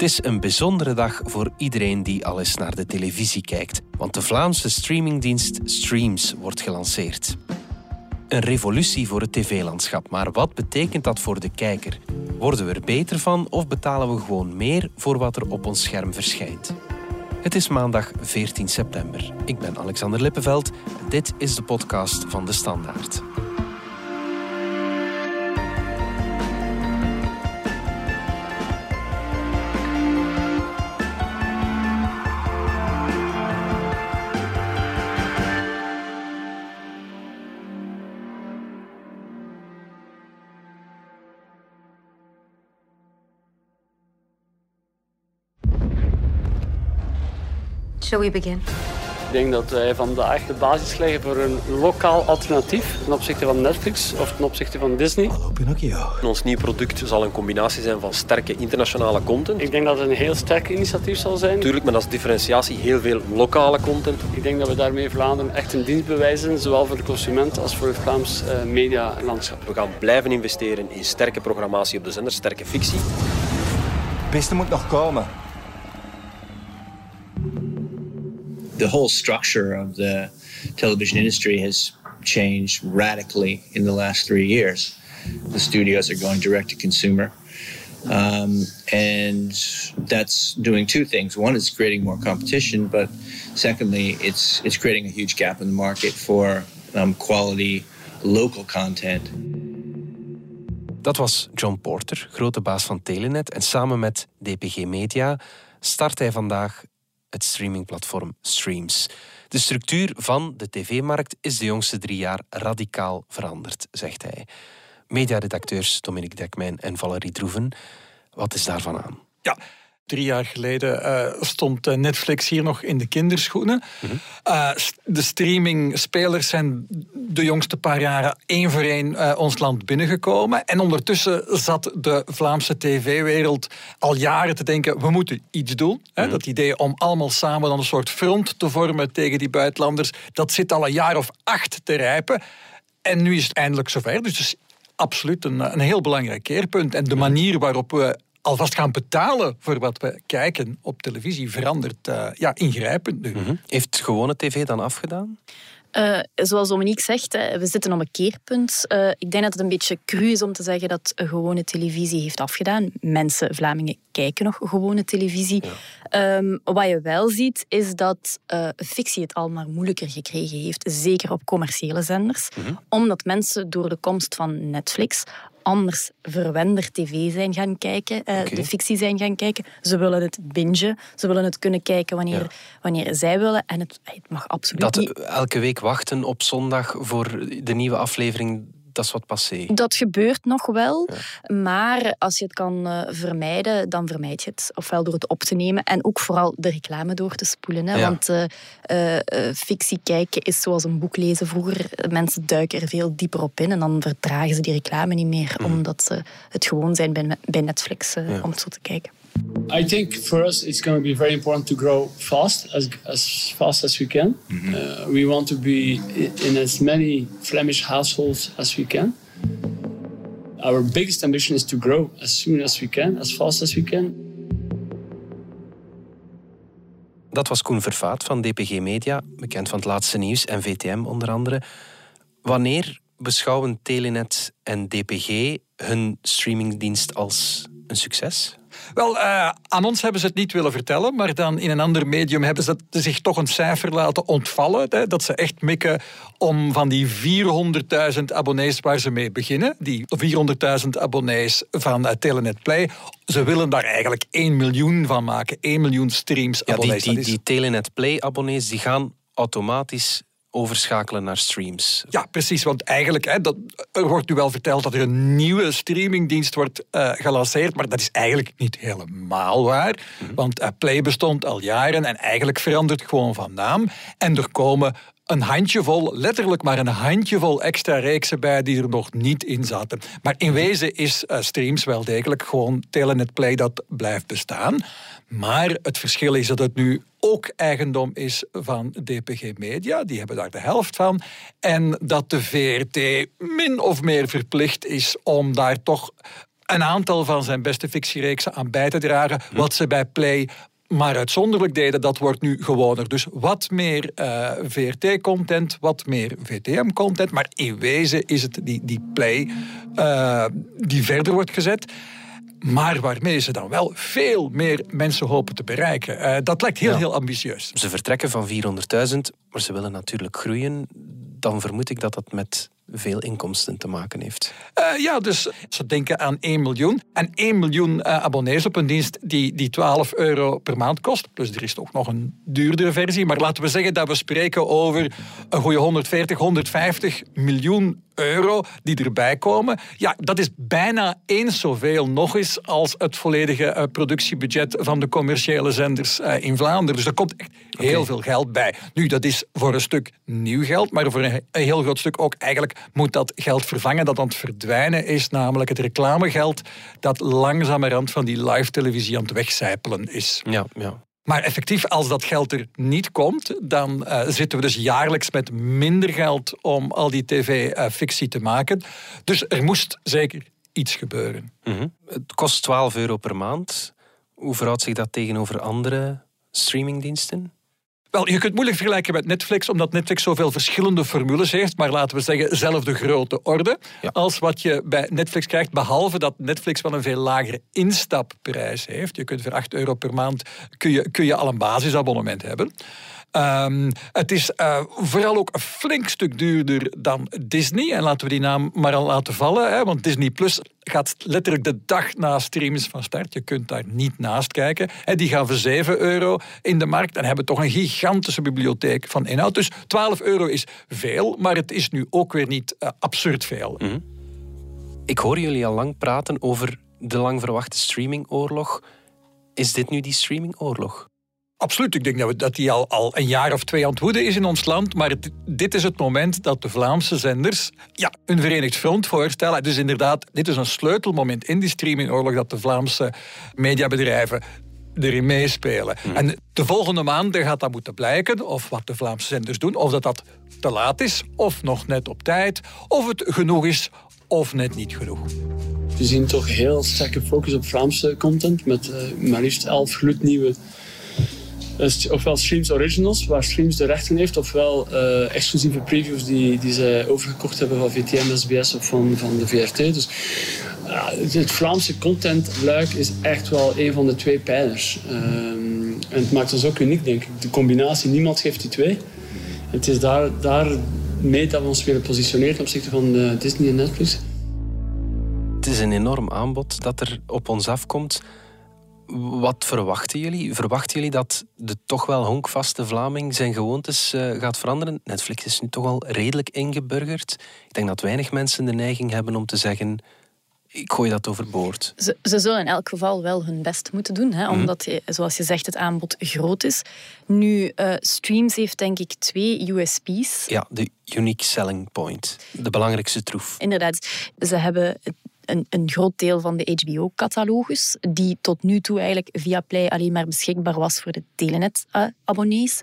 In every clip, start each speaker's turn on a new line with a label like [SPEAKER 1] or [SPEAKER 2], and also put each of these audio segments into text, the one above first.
[SPEAKER 1] Het is een bijzondere dag voor iedereen die al eens naar de televisie kijkt, want de Vlaamse streamingdienst Streams wordt gelanceerd. Een revolutie voor het tv-landschap, maar wat betekent dat voor de kijker? Worden we er beter van of betalen we gewoon meer voor wat er op ons scherm verschijnt? Het is maandag 14 september. Ik ben Alexander Lippenveld en dit is de podcast van De Standaard.
[SPEAKER 2] Shall we begin?
[SPEAKER 3] Ik denk dat wij vandaag de basis leggen voor een lokaal alternatief ten opzichte van Netflix of ten opzichte van Disney.
[SPEAKER 4] Hallo Pinocchio.
[SPEAKER 5] Ons nieuw product zal een combinatie zijn van sterke internationale content.
[SPEAKER 3] Ik denk dat het een heel sterk initiatief zal zijn.
[SPEAKER 5] Natuurlijk met als differentiatie heel veel lokale content.
[SPEAKER 3] Ik denk dat we daarmee Vlaanderen echt een dienst bewijzen, zowel voor de consument als voor het Vlaams uh, medialandschap.
[SPEAKER 5] We gaan blijven investeren in sterke programmatie op de zender, sterke fictie.
[SPEAKER 4] Het beste moet nog komen.
[SPEAKER 6] The whole structure of the television industry has changed radically in the last three years. The studios are going direct to consumer. Um, and that's doing two things. One is creating more competition, but secondly, it's it's creating a huge gap in the market for um, quality local content.
[SPEAKER 1] Dat was John Porter, grote baas van Telenet. En samen met DPG Media start hij vandaag het streamingplatform Streams. De structuur van de tv-markt is de jongste drie jaar radicaal veranderd, zegt hij. Mediaredacteurs Dominique Dekmijn en Valerie Droeven, wat is daarvan aan?
[SPEAKER 7] Ja, drie jaar geleden uh, stond eh, Netflix hier nog in de kinderschoenen. Mm uh, de streamingspelers zijn de jongste paar jaren één voor één ons land binnengekomen. En ondertussen zat de Vlaamse tv-wereld al jaren te denken, we moeten iets doen. Hè? Mhm. Dat idee om allemaal samen dan een soort front te vormen tegen die buitenlanders, dat zit al een jaar of acht te rijpen. En nu is het eindelijk zover. Dus het is absoluut een, een heel belangrijk keerpunt. En de manier waarop we alvast gaan betalen voor wat we kijken op televisie verandert uh, ja, ingrijpend nu.
[SPEAKER 1] Mhm. Heeft gewone tv dan afgedaan?
[SPEAKER 2] Uh, zoals Dominique zegt, we zitten op een keerpunt. Uh, ik denk dat het een beetje cru is om te zeggen dat gewone televisie heeft afgedaan. Mensen, Vlamingen, kijken nog gewone televisie. Um, wat je wel ziet, is dat uh, fictie het al maar moeilijker gekregen heeft. Zeker op commerciële zenders. Mhm. Omdat mensen door de komst van Netflix anders verwender tv zijn gaan kijken, uh, de fictie zijn gaan kijken. Ze willen het bingen, ze willen het kunnen kijken wanneer, wanneer zij willen. En het, het mag absoluut
[SPEAKER 1] dat
[SPEAKER 2] niet...
[SPEAKER 1] elke week wachten op zondag voor de nieuwe aflevering, dat is wat passé.
[SPEAKER 2] Dat gebeurt nog wel, maar als je het kan uh, vermijden, dan vermijd je het. Ofwel door het op te nemen en ook vooral de reclame door te spoelen. Hè? Want uh, uh, fictie kijken is zoals een boek lezen vroeger. Mensen duiken er veel dieper op in en dan vertragen ze die reclame niet meer, mm. omdat ze het gewoon zijn bij, bij Netflix ja. om zo te kijken.
[SPEAKER 3] I think for us it's going to be very important to grow fast, as, as fast as we can. Mm-hmm. Uh, we want to be in as many Flemish households as we can. Our biggest ambition is to grow as soon as we can, as fast as we can.
[SPEAKER 1] Dat was Koen Vervaat van DPG Media, bekend van het laatste nieuws en VTM onder andere. Wanneer beschouwen Telenet en DPG hun streamingdienst als een succes?
[SPEAKER 7] Wel, uh, aan ons hebben ze het niet willen vertellen, maar dan in een ander medium hebben ze zich toch een cijfer laten ontvallen. Hè, dat ze echt mikken om van die 400.000 abonnees waar ze mee beginnen, die 400.000 abonnees van uh, Telenet Play, ze willen daar eigenlijk 1 miljoen van maken. 1 miljoen streams
[SPEAKER 1] ja, abonnees. Die, die, die Telenet Play abonnees die gaan automatisch overschakelen naar streams.
[SPEAKER 7] Ja, precies. Want eigenlijk, hè, dat, er wordt nu wel verteld dat er een nieuwe streamingdienst wordt uh, gelanceerd, maar dat is eigenlijk niet helemaal waar. Mhm. Want uh, Play bestond al jaren en eigenlijk verandert gewoon van naam. En er komen een handjevol, letterlijk maar een handjevol extra reeksen bij die er nog niet in zaten. Maar in wezen is uh, Streams wel degelijk gewoon Telenet Play dat blijft bestaan. Maar het verschil is dat het nu ook eigendom is van DPG Media. Die hebben daar de helft van. En dat de VRT min of meer verplicht is om daar toch een aantal van zijn beste fictiereeksen aan bij te dragen. Wat ze bij Play maar uitzonderlijk deden, dat wordt nu gewoner. Dus wat meer uh, VRT-content, wat meer VTM-content. Maar in wezen is het die, die play uh, die verder wordt gezet. Maar waarmee ze dan wel veel meer mensen hopen te bereiken. Uh, dat lijkt heel, ja. heel ambitieus.
[SPEAKER 1] Ze vertrekken van 400.000, maar ze willen natuurlijk groeien. Dan vermoed ik dat dat met veel inkomsten te maken heeft.
[SPEAKER 7] Uh, ja, dus ze denken aan 1 miljoen. En 1 miljoen uh, abonnees op een dienst die, die 12 euro per maand kost. Dus er is toch nog een duurdere versie. Maar laten we zeggen dat we spreken over een goede 140, 150 miljoen euro die erbij komen. Ja, dat is bijna eens zoveel nog eens als het volledige uh, productiebudget van de commerciële zenders uh, in Vlaanderen. Dus er komt echt heel okay. veel geld bij. Nu, dat is voor een stuk nieuw geld, maar voor een, een heel groot stuk ook eigenlijk moet dat geld vervangen dat aan het verdwijnen is, namelijk het reclamegeld dat langzamerhand van die live televisie aan het wegcijpelen is.
[SPEAKER 1] Ja, ja.
[SPEAKER 7] Maar effectief, als dat geld er niet komt, dan uh, zitten we dus jaarlijks met minder geld om al die tv-fictie uh, te maken. Dus er moest zeker iets gebeuren.
[SPEAKER 1] Mm -hmm. Het kost 12 euro per maand. Hoe verhoudt zich dat tegenover andere streamingdiensten?
[SPEAKER 7] Wel, je kunt moeilijk vergelijken met Netflix, omdat Netflix zoveel verschillende formules heeft, maar laten we zeggen, zelfde grote orde ja. als wat je bij Netflix krijgt, behalve dat Netflix wel een veel lagere instapprijs heeft. Je kunt voor 8 euro per maand kun je, kun je al een basisabonnement hebben. Um, het is uh, vooral ook een flink stuk duurder dan Disney. En laten we die naam maar al laten vallen. Hè, want Disney Plus gaat letterlijk de dag na streams van start. Je kunt daar niet naast kijken. Hè, die gaan voor 7 euro in de markt en hebben toch een gigantische bibliotheek van inhoud. Dus 12 euro is veel, maar het is nu ook weer niet uh, absurd veel.
[SPEAKER 1] -hmm. Ik hoor jullie al lang praten over de lang verwachte streamingoorlog. Is dit nu die streamingoorlog?
[SPEAKER 7] Absoluut. Ik denk dat die al, al een jaar of twee aan het woeden is in ons land. Maar het, dit is het moment dat de Vlaamse zenders ja, een verenigd front voorstellen. Dus inderdaad, dit is een sleutelmoment in die streamingoorlog dat de Vlaamse mediabedrijven erin meespelen. Hmm. En de volgende maanden gaat dat moeten blijken of wat de Vlaamse zenders doen. Of dat dat te laat is, of nog net op tijd. Of het genoeg is, of net niet genoeg.
[SPEAKER 3] We zien toch heel sterke focus op Vlaamse content. Met uh, maar liefst elf gloednieuwe ofwel Streams Originals, waar Streams de rechten heeft, ofwel uh, exclusieve previews die, die zij overgekocht hebben van VTM, SBS of van, van de VRT. Dus uh, het Vlaamse contentluik is echt wel een van de twee pijlers. Uh, en het maakt ons ook uniek, denk ik. De combinatie, niemand geeft die twee. Het is daar, daarmee dat we ons willen positioneren ten opzichte van Disney en Netflix.
[SPEAKER 1] Het is een enorm aanbod dat er op ons afkomt. Wat verwachten jullie? Verwachten jullie dat de toch wel honkvaste Vlaming zijn gewoontes uh, gaat veranderen? Netflix is nu toch al redelijk ingeburgerd. Ik denk dat weinig mensen de neiging hebben om te zeggen ik gooi dat overboord.
[SPEAKER 2] Ze, ze zullen in elk geval wel hun best moeten doen, hè, omdat, je, zoals je zegt, het aanbod groot is. Nu, uh, Streams heeft denk ik twee USP's.
[SPEAKER 1] Ja, de unique selling point. De belangrijkste troef.
[SPEAKER 2] Inderdaad. Ze hebben een, een groot deel van de HBO-catalogus, die tot nu toe eigenlijk via Play alleen maar beschikbaar was voor de Telenet-abonnees.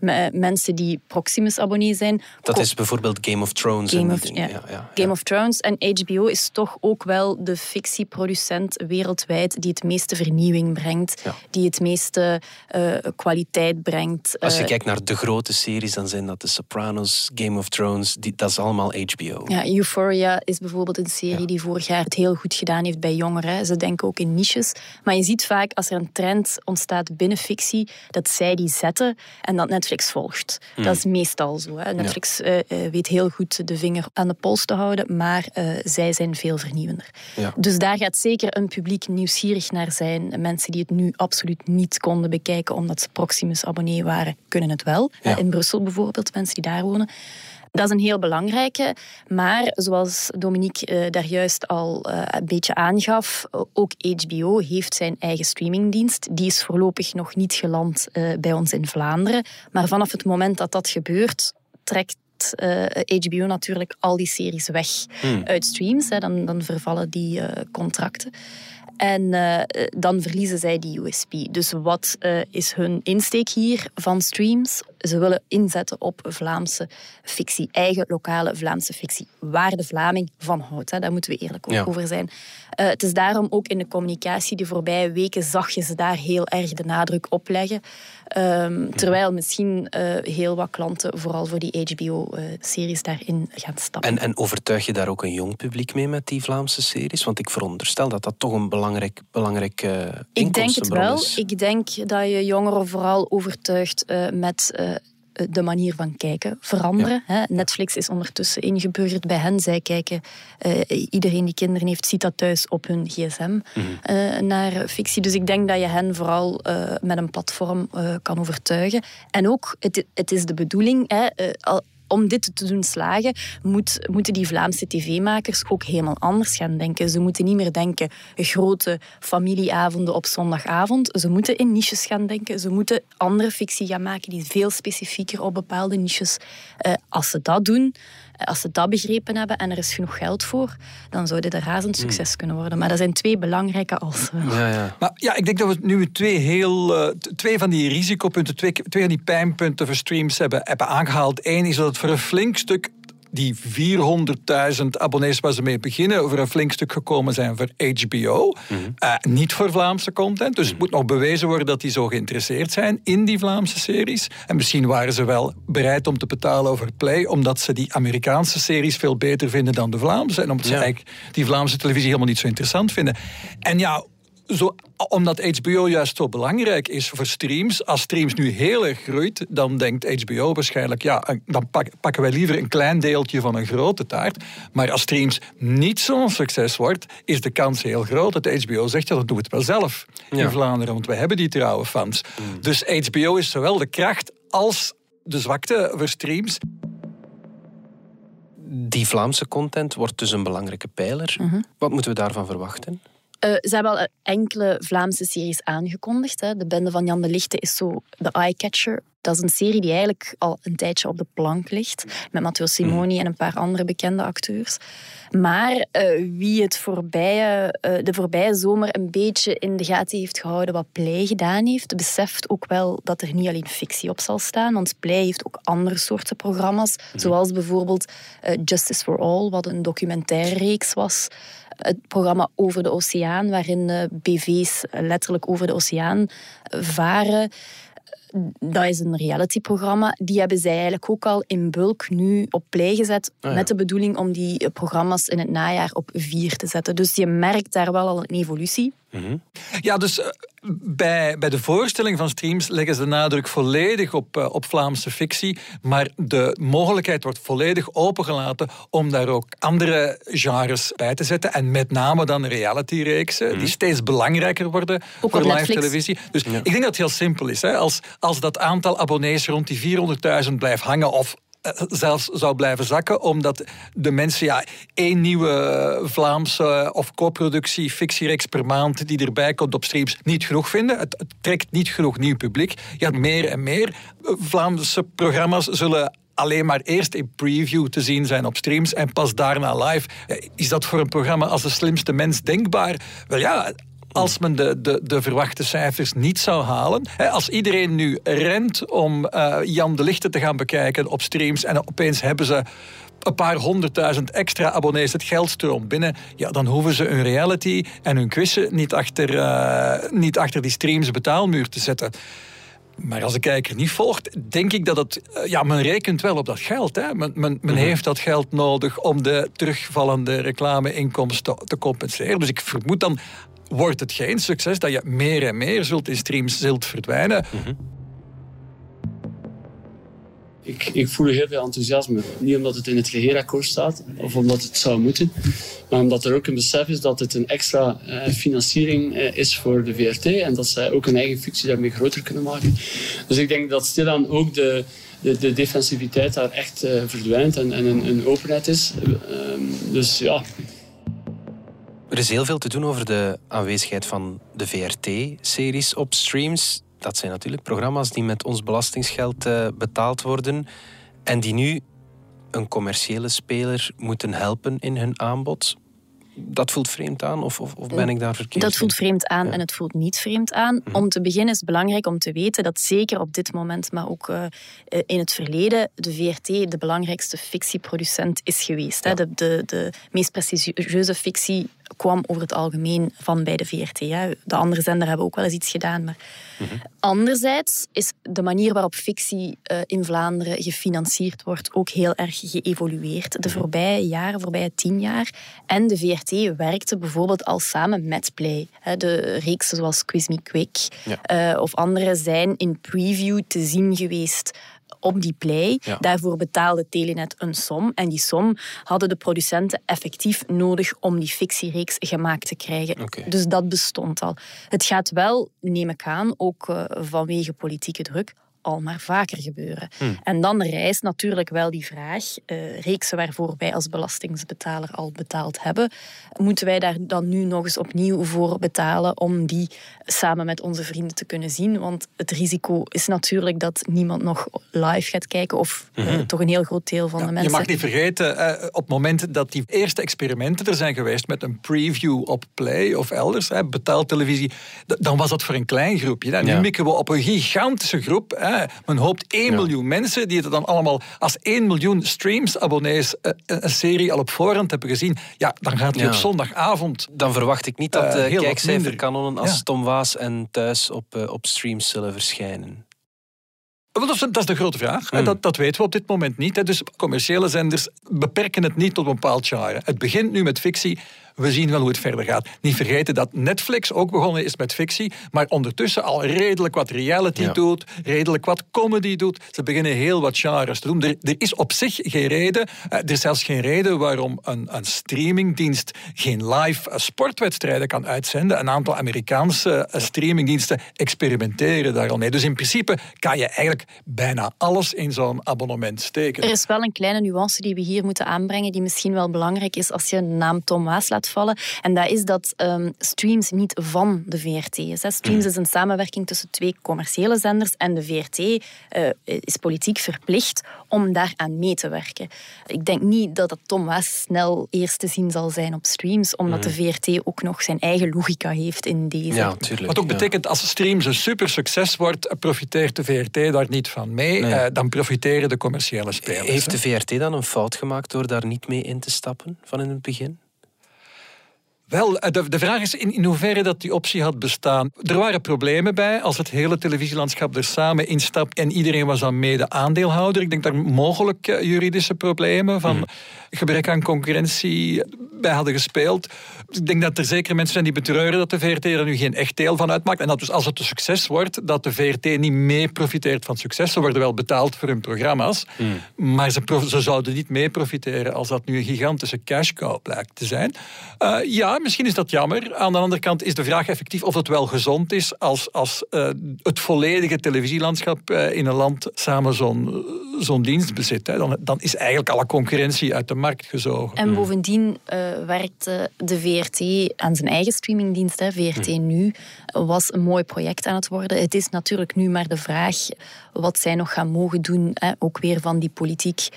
[SPEAKER 2] Mm. Mensen die Proximus-abonnee zijn.
[SPEAKER 1] Dat is bijvoorbeeld Game of Thrones.
[SPEAKER 2] Game, of, ja. Ja, ja, Game of Thrones en HBO is toch ook wel de fictieproducent wereldwijd die het meeste vernieuwing brengt, die het meeste uh, kwaliteit brengt.
[SPEAKER 1] Als je uh, kijkt naar de grote series, dan zijn dat The Sopranos, Game of Thrones, die, dat is allemaal HBO.
[SPEAKER 2] Ja, Euphoria is bijvoorbeeld een serie die vorig jaar het heel goed gedaan heeft bij jongeren. Ze denken ook in niches. Maar je ziet vaak als er een trend ontstaat binnen fictie, dat zij die zetten en dat Netflix volgt. Hmm. Dat is meestal zo. Hè. Netflix ja. uh, weet heel goed de vinger aan de pols te houden, maar uh, zij zijn veel vernieuwender. Ja. Dus daar gaat zeker een publiek nieuwsgierig naar zijn. Mensen die het nu absoluut niet konden bekijken omdat ze Proximus-abonnee waren, kunnen het wel. Ja. In Brussel bijvoorbeeld, mensen die daar wonen. Dat is een heel belangrijke. Maar zoals Dominique uh, daar juist al uh, een beetje aangaf, ook HBO heeft zijn eigen streamingdienst. Die is voorlopig nog niet geland uh, bij ons in Vlaanderen. Maar vanaf het moment dat dat gebeurt, trekt uh, HBO natuurlijk al die series weg hmm. uit streams. Hè. Dan, dan vervallen die uh, contracten. En uh, dan verliezen zij die USP. Dus wat is hun insteek hier van streams? Ze willen inzetten op Vlaamse fictie, eigen lokale Vlaamse fictie, waar de Vlaming van houdt. Hè. Daar moeten we eerlijk
[SPEAKER 1] Ja.
[SPEAKER 2] over zijn. Eh, het is daarom ook in de communicatie de voorbije weken zag je ze daar heel erg de nadruk op leggen. Ehm, terwijl misschien eh, heel wat klanten vooral voor die HBO-series daarin gaan stappen.
[SPEAKER 1] En, en overtuig je daar ook een jong publiek mee met die Vlaamse series? Want ik veronderstel dat dat toch een belangrijk, belangrijk eh,
[SPEAKER 2] Ik denk het wel.
[SPEAKER 1] is.
[SPEAKER 2] Ik denk dat je jongeren vooral overtuigt eh, met eh, de manier van kijken veranderen. Netflix is ondertussen ingeburgerd bij hen. Zij kijken, eh, iedereen die kinderen heeft, ziet dat thuis op hun gsm
[SPEAKER 1] Mhm.
[SPEAKER 2] eh, naar fictie. Dus ik denk dat je hen vooral eh, met een platform eh, kan overtuigen. En ook, het, het is de bedoeling, hè, eh, al- om dit te doen slagen, moet, moeten die Vlaamse tv-makers ook helemaal anders gaan denken. Ze moeten niet meer denken grote familieavonden op zondagavond. Ze moeten in niches gaan denken. Ze moeten andere fictie gaan maken die veel specifieker op bepaalde niches. Eh, als ze dat doen, als ze dat begrepen hebben en er is genoeg geld voor, dan zouden er razend succes kunnen worden. Maar dat zijn twee belangrijke als.
[SPEAKER 1] Ja, ja.
[SPEAKER 7] Maar ja, ik denk dat we nu twee, heel, eh, twee van die risicopunten, twee, twee van die pijnpunten voor streams hebben, hebben aangehaald. Eén is dat het voor een flink stuk die 400.000 abonnees waar ze mee beginnen, over een flink stuk gekomen zijn voor HBO. Eh, niet voor Vlaamse content. Dus het moet nog bewezen worden dat die zo geïnteresseerd zijn in die Vlaamse series. En misschien waren ze wel bereid om te betalen over Play, omdat ze die Amerikaanse series veel beter vinden dan de Vlaamse. En omdat ze
[SPEAKER 1] Ja.
[SPEAKER 7] eigenlijk die Vlaamse televisie helemaal niet zo interessant vinden. En ja, zo, omdat HBO juist zo belangrijk is voor streams, als streams nu heel erg groeit, dan denkt HBO waarschijnlijk, ja, dan pak- pakken wij liever een klein deeltje van een grote taart. Maar als streams niet zo'n succes wordt, is de kans heel groot dat HBO zegt, ja, dat doen we het wel zelf in
[SPEAKER 1] Ja.
[SPEAKER 7] Vlaanderen, want we hebben die trouwe fans. Dus HBO is zowel de kracht als de zwakte voor streams.
[SPEAKER 1] Die Vlaamse content wordt dus een belangrijke pijler.
[SPEAKER 2] Mhm.
[SPEAKER 1] Wat moeten we daarvan verwachten?
[SPEAKER 2] Eh, ze hebben al enkele Vlaamse series aangekondigd. Hè. De Bende van Jan de Lichte is zo de eye-catcher. Dat is een serie die eigenlijk al een tijdje op de plank ligt. Met Matteo Simoni en een paar andere bekende acteurs. Maar eh, wie het voorbije, eh, de voorbije zomer een beetje in de gaten heeft gehouden wat Play gedaan heeft, beseft ook wel dat er niet alleen fictie op zal staan. Want Play heeft ook andere soorten programma's. Zoals bijvoorbeeld Justice for All, wat een documentaire reeks was het programma Over de Oceaan, waarin eh, BV's letterlijk over de oceaan varen. Dat is een realityprogramma. Die hebben zij eigenlijk ook al in bulk nu op play gezet.
[SPEAKER 1] Ah, ja.
[SPEAKER 2] Met de bedoeling om die programma's in het najaar op vier te zetten. Dus je merkt daar wel al een evolutie.
[SPEAKER 7] Ja, dus eh, bij, bij de voorstelling van streams leggen ze de nadruk volledig op, eh, op Vlaamse fictie. Maar de mogelijkheid wordt volledig opengelaten om daar ook andere genres bij te zetten. En met name dan realityreeksen, die steeds belangrijker worden
[SPEAKER 2] Ook
[SPEAKER 7] voor live
[SPEAKER 2] Netflix.
[SPEAKER 7] televisie. Dus ik denk dat het heel simpel is. Hè. Als, als dat aantal abonnees rond die 400.000 blijft hangen of zelfs zou blijven zakken, omdat de mensen ja, één nieuwe Vlaamse of co-productie fictiereeks per maand die erbij komt op streams niet genoeg vinden. Het, het trekt niet genoeg nieuw publiek. Ja, meer en meer eh, Vlaamse programma's zullen alleen maar eerst in preview te zien zijn op streams en pas daarna live. Eh, Is dat voor een programma als de slimste mens denkbaar? Wel ja, als men de, de, de verwachte cijfers niet zou halen. Hè, Als iedereen nu rent om eh, Jan de Lichte te gaan bekijken op streams en opeens hebben ze een paar honderdduizend extra abonnees, het geld stroomt binnen, ja, dan hoeven ze hun reality en hun quizzen niet achter, eh, niet achter die streams betaalmuur te zetten. Maar als de kijker niet volgt, denk ik dat het... eh, Ja, men rekent wel op dat geld. Hè. Men, men, men heeft dat geld nodig om de terugvallende reclameinkomsten te compenseren. Dus ik vermoed dan wordt het geen succes dat je meer en meer zult in streams zult verdwijnen.
[SPEAKER 3] Ik, ik voel heel veel enthousiasme. Niet omdat het in het regeerakkoord staat of omdat het zou moeten, maar omdat er ook een besef is dat het een extra eh, financiering eh, is voor de VRT en dat zij ook een eigen fictie daarmee groter kunnen maken. Dus ik denk dat stilaan ook de, de, de defensiviteit daar echt eh, verdwijnt en, en een, een openheid is. Ehm, dus ja,
[SPEAKER 1] Er is heel veel te doen over de aanwezigheid van de VRT-series op streams. Dat zijn natuurlijk programma's die met ons belastingsgeld eh, betaald worden en die nu een commerciële speler moeten helpen in hun aanbod. dat voelt vreemd aan of, of, of ben ik daar verkeerd
[SPEAKER 2] Dat voelt vreemd aan en het voelt niet vreemd aan.
[SPEAKER 1] Mhm.
[SPEAKER 2] Om te beginnen is het belangrijk om te weten dat zeker op dit moment, maar ook uh, in het verleden, de VRT de belangrijkste fictieproducent is geweest. Ja. De, de, de meest prestigieuze fictie kwam over het algemeen van bij de VRT. Hè. De andere zender hebben ook wel eens iets gedaan. Maar... Mm -hmm. Anderzijds is de manier waarop fictie uh, in Vlaanderen gefinancierd wordt ook heel erg geëvolueerd. De voorbije jaren, voorbije tien jaar. En de VRT werkte bijvoorbeeld al samen met Play. De reeksen zoals Quiz Me Quick ja. uh, of andere zijn in preview te zien geweest op die play. Ja. Daarvoor betaalde Telenet een som. En die som hadden de producenten effectief nodig om die fictiereeks gemaakt te krijgen.
[SPEAKER 1] Okay.
[SPEAKER 2] Dus dat bestond al. Het gaat wel, neem ik aan, ook uh, vanwege politieke druk, al maar vaker gebeuren.
[SPEAKER 1] Hmm.
[SPEAKER 2] En dan rijst natuurlijk wel die vraag, uh, reeksen waarvoor wij als belastingsbetaler al betaald hebben, moeten wij daar dan nu nog eens opnieuw voor betalen om die samen met onze vrienden te kunnen zien? Want het risico is natuurlijk dat niemand nog live gaat kijken of uh,
[SPEAKER 1] Mhm.
[SPEAKER 2] toch een heel groot deel van
[SPEAKER 7] Ja,
[SPEAKER 2] de
[SPEAKER 7] je
[SPEAKER 2] mensen.
[SPEAKER 7] mag niet vergeten, eh, op het moment dat die eerste experimenten er zijn geweest met een preview op Play of elders, hè, betaaltelevisie, d- dan was dat voor een klein groepje. hè. Nu
[SPEAKER 1] Ja.
[SPEAKER 7] mikken we op een gigantische groep. Hè. Men hoopt 1
[SPEAKER 1] Ja.
[SPEAKER 7] miljoen mensen die het dan allemaal als 1 miljoen streams, abonnees, eh, een serie al op voorhand hebben gezien. Ja, dan gaat die
[SPEAKER 1] Ja.
[SPEAKER 7] op zondagavond
[SPEAKER 1] Dan verwacht ik niet dat
[SPEAKER 7] Eh,
[SPEAKER 1] de
[SPEAKER 7] heel wat
[SPEAKER 1] kijkcijferkanonnen als
[SPEAKER 7] Ja.
[SPEAKER 1] Tom Waas en Thuis op, eh, op streams zullen verschijnen.
[SPEAKER 7] Dat is, de grote vraag.
[SPEAKER 1] Hmm.
[SPEAKER 7] Dat, dat weten we op dit moment niet. Dus commerciële zenders beperken het niet tot een bepaald genre. Het begint nu met fictie. We zien wel hoe het verder gaat. Niet vergeten dat Netflix ook begonnen is met fictie, maar ondertussen al redelijk wat reality
[SPEAKER 1] Ja.
[SPEAKER 7] doet, redelijk wat comedy doet. Ze beginnen heel wat genres te doen. Er, er is op zich geen reden, eh, er is zelfs geen reden waarom een, een streamingdienst geen live eh, sportwedstrijden kan uitzenden. Een aantal Amerikaanse eh, streamingdiensten experimenteren daar al mee. Dus in principe kan je eigenlijk bijna alles in zo'n abonnement steken.
[SPEAKER 2] Er is wel een kleine nuance die we hier moeten aanbrengen, die misschien wel belangrijk is als je de naam Tom Waas laat vallen. En dat is dat ehm, streams niet van de VRT is. Hè. Streams is een samenwerking tussen twee commerciële zenders en de VRT eh, is politiek verplicht om daaraan mee te werken. Ik denk niet dat dat Tom snel eerst te zien zal zijn op streams, omdat de VRT ook nog zijn eigen logica heeft in deze.
[SPEAKER 1] Ja, tuurlijk.
[SPEAKER 7] Wat ook
[SPEAKER 1] ja.
[SPEAKER 7] betekent, als streams een super succes wordt, profiteert de VRT daar niet van mee.
[SPEAKER 1] Nee.
[SPEAKER 7] Eh, dan profiteren de commerciële spelers.
[SPEAKER 1] Heeft
[SPEAKER 7] hè.
[SPEAKER 1] de VRT dan een fout gemaakt door daar niet mee in te stappen van in het begin?
[SPEAKER 7] Wel, eh, de, de vraag is in, in hoeverre dat die optie had bestaan. Er waren problemen bij als het hele televisielandschap er samen instapt en iedereen was dan mede aandeelhouder. Ik denk daar mogelijk eh, juridische problemen van gebrek aan concurrentie bij hadden gespeeld. Ik denk dat er zeker mensen zijn die betreuren dat de VRT er nu geen echt deel van uitmaakt. En dat dus als het een succes wordt, dat de VRT niet mee profiteert van succes. Ze worden wel betaald voor hun programma's, maar ze, zouden niet mee profiteren als dat nu een gigantische cash cow blijkt te zijn. Eh, ja, misschien is dat jammer. Aan de andere kant is de vraag effectief of het wel gezond is als, als eh, het volledige televisielandschap eh, in een land samen zo'n zo'n dienst bezit. Hè. Dan, dan is eigenlijk alle concurrentie uit de markt gezogen.
[SPEAKER 2] En bovendien eh, werkt eh, de VRT aan zijn eigen streamingdienst. Hè. VRT Nu was een mooi project aan het worden. Het is natuurlijk nu maar de vraag wat zij nog gaan mogen doen. Hè. Ook weer van die politiek.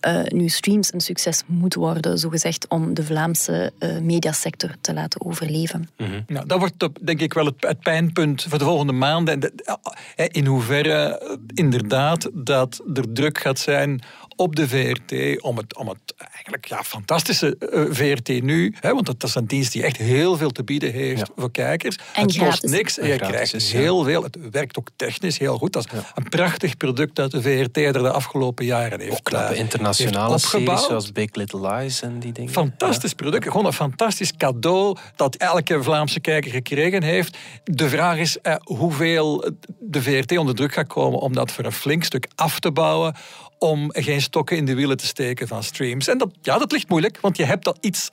[SPEAKER 2] eh, nu streams een succes moet worden, zogezegd, om de Vlaamse eh, mediasector te laten overleven.
[SPEAKER 7] Nou, dat wordt denk ik wel het, het pijnpunt voor de volgende maanden. En de- in hoeverre eh, inderdaad dat er druk gaat zijn op de VRT om het, om het eigenlijk ja, fantastische VRT nu, hè, want dat is een dienst die echt heel veel te bieden heeft
[SPEAKER 1] Ja.
[SPEAKER 7] voor kijkers.
[SPEAKER 2] En
[SPEAKER 7] het kost
[SPEAKER 2] gratis.
[SPEAKER 7] niks en je
[SPEAKER 1] gratis
[SPEAKER 7] krijgt
[SPEAKER 1] ja.
[SPEAKER 7] heel veel. Het werkt ook technisch heel goed. Dat is een prachtig product dat de VRT er de afgelopen jaren heeft,
[SPEAKER 1] Ook knappe
[SPEAKER 7] eh,
[SPEAKER 1] internationale
[SPEAKER 7] heeft
[SPEAKER 1] series
[SPEAKER 7] opgebouwd.
[SPEAKER 1] zoals Big Little Lies en die dingen.
[SPEAKER 7] Fantastisch product, gewoon een fantastisch cadeau dat elke Vlaamse kijker gekregen heeft. De vraag is eh, hoeveel de VRT onder druk gaat komen om dat voor een flink stuk af te bouwen, om geen stokken in de wielen te steken van streams. En dat, ja, dat ligt moeilijk, want je hebt dat iets...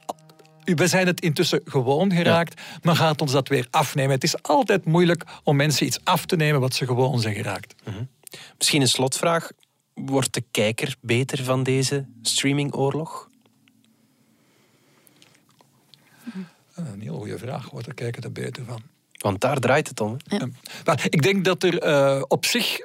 [SPEAKER 7] We zijn het intussen gewoon geraakt, maar gaat ons dat weer afnemen? Het is altijd moeilijk om mensen iets af te nemen wat ze gewoon zijn geraakt.
[SPEAKER 1] Misschien een slotvraag. Wordt de kijker beter van deze streamingoorlog?
[SPEAKER 7] Een heel goede vraag, wordt er kijken er beter van.
[SPEAKER 1] Want daar draait het om. hè?
[SPEAKER 7] Ja. Maar ik denk dat er eh, op zich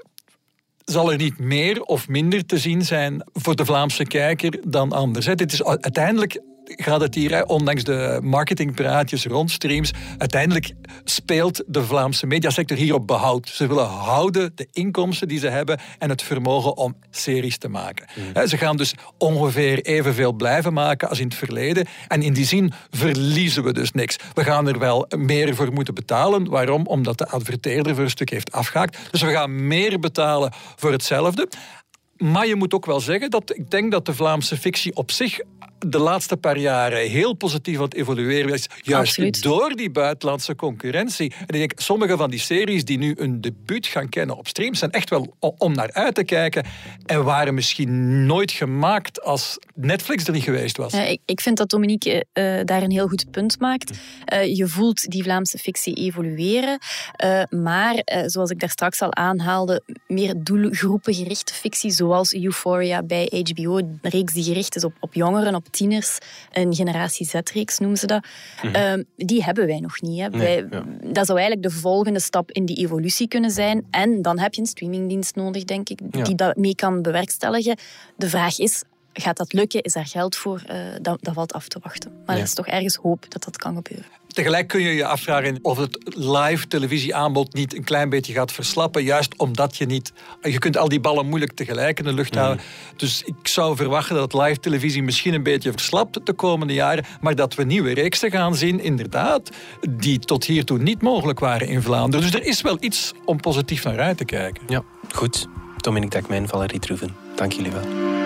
[SPEAKER 7] zal er niet meer of minder te zien zijn voor de Vlaamse kijker dan anders. Dit is uiteindelijk gaat het hier, ondanks de marketingpraatjes rond streams, uiteindelijk speelt de Vlaamse mediasector hier op behoud. Ze willen houden de inkomsten die ze hebben en het vermogen om series te maken. Mm. Ze gaan dus ongeveer evenveel blijven maken als in het verleden. En in die zin verliezen we dus niks. We gaan er wel meer voor moeten betalen. Waarom? Omdat de adverteerder voor een stuk heeft afgehaakt. Dus we gaan meer betalen voor hetzelfde. Maar je moet ook wel zeggen dat ik denk dat de Vlaamse fictie op zich de laatste paar jaren heel positief aan het evolueren is. Juist door die buitenlandse concurrentie. En ik denk, sommige van die series die nu een debuut gaan kennen op streams zijn echt wel om naar uit te kijken. En waren misschien nooit gemaakt als Netflix er niet geweest was.
[SPEAKER 2] Ja, ik, ik, vind dat Dominique uh, daar een heel goed punt maakt. Uh, je voelt die Vlaamse fictie evolueren. Uh, maar, zoals ik daar straks al aanhaalde, meer doelgroepengerichte fictie, zoals Euphoria bij HBO, een reeks die gericht is op, op jongeren, op tieners, een generatie Z-reeks noemen ze dat, mhm. Ehm, die hebben wij nog niet. Hè. wij, Dat zou eigenlijk de volgende stap in die evolutie kunnen zijn. En dan heb je een streamingdienst nodig, denk ik, die dat mee kan bewerkstelligen. De vraag is, gaat dat lukken? Is daar geld voor? Uh, dat, dat valt af te wachten. Maar er is toch ergens hoop dat dat kan gebeuren.
[SPEAKER 7] Tegelijk kun je je afvragen of het live televisieaanbod niet een klein beetje gaat verslappen. Juist omdat je niet... Je kunt al die ballen moeilijk tegelijk in de lucht houden. Dus ik zou verwachten dat live televisie misschien een beetje verslapt de komende jaren. Maar dat we nieuwe reeksen gaan zien, inderdaad, die tot hiertoe niet mogelijk waren in Vlaanderen. Dus er is wel iets om positief naar uit te kijken.
[SPEAKER 1] Ja, goed. Dominique Dekmijn, Valerie Troeven. Dank jullie wel.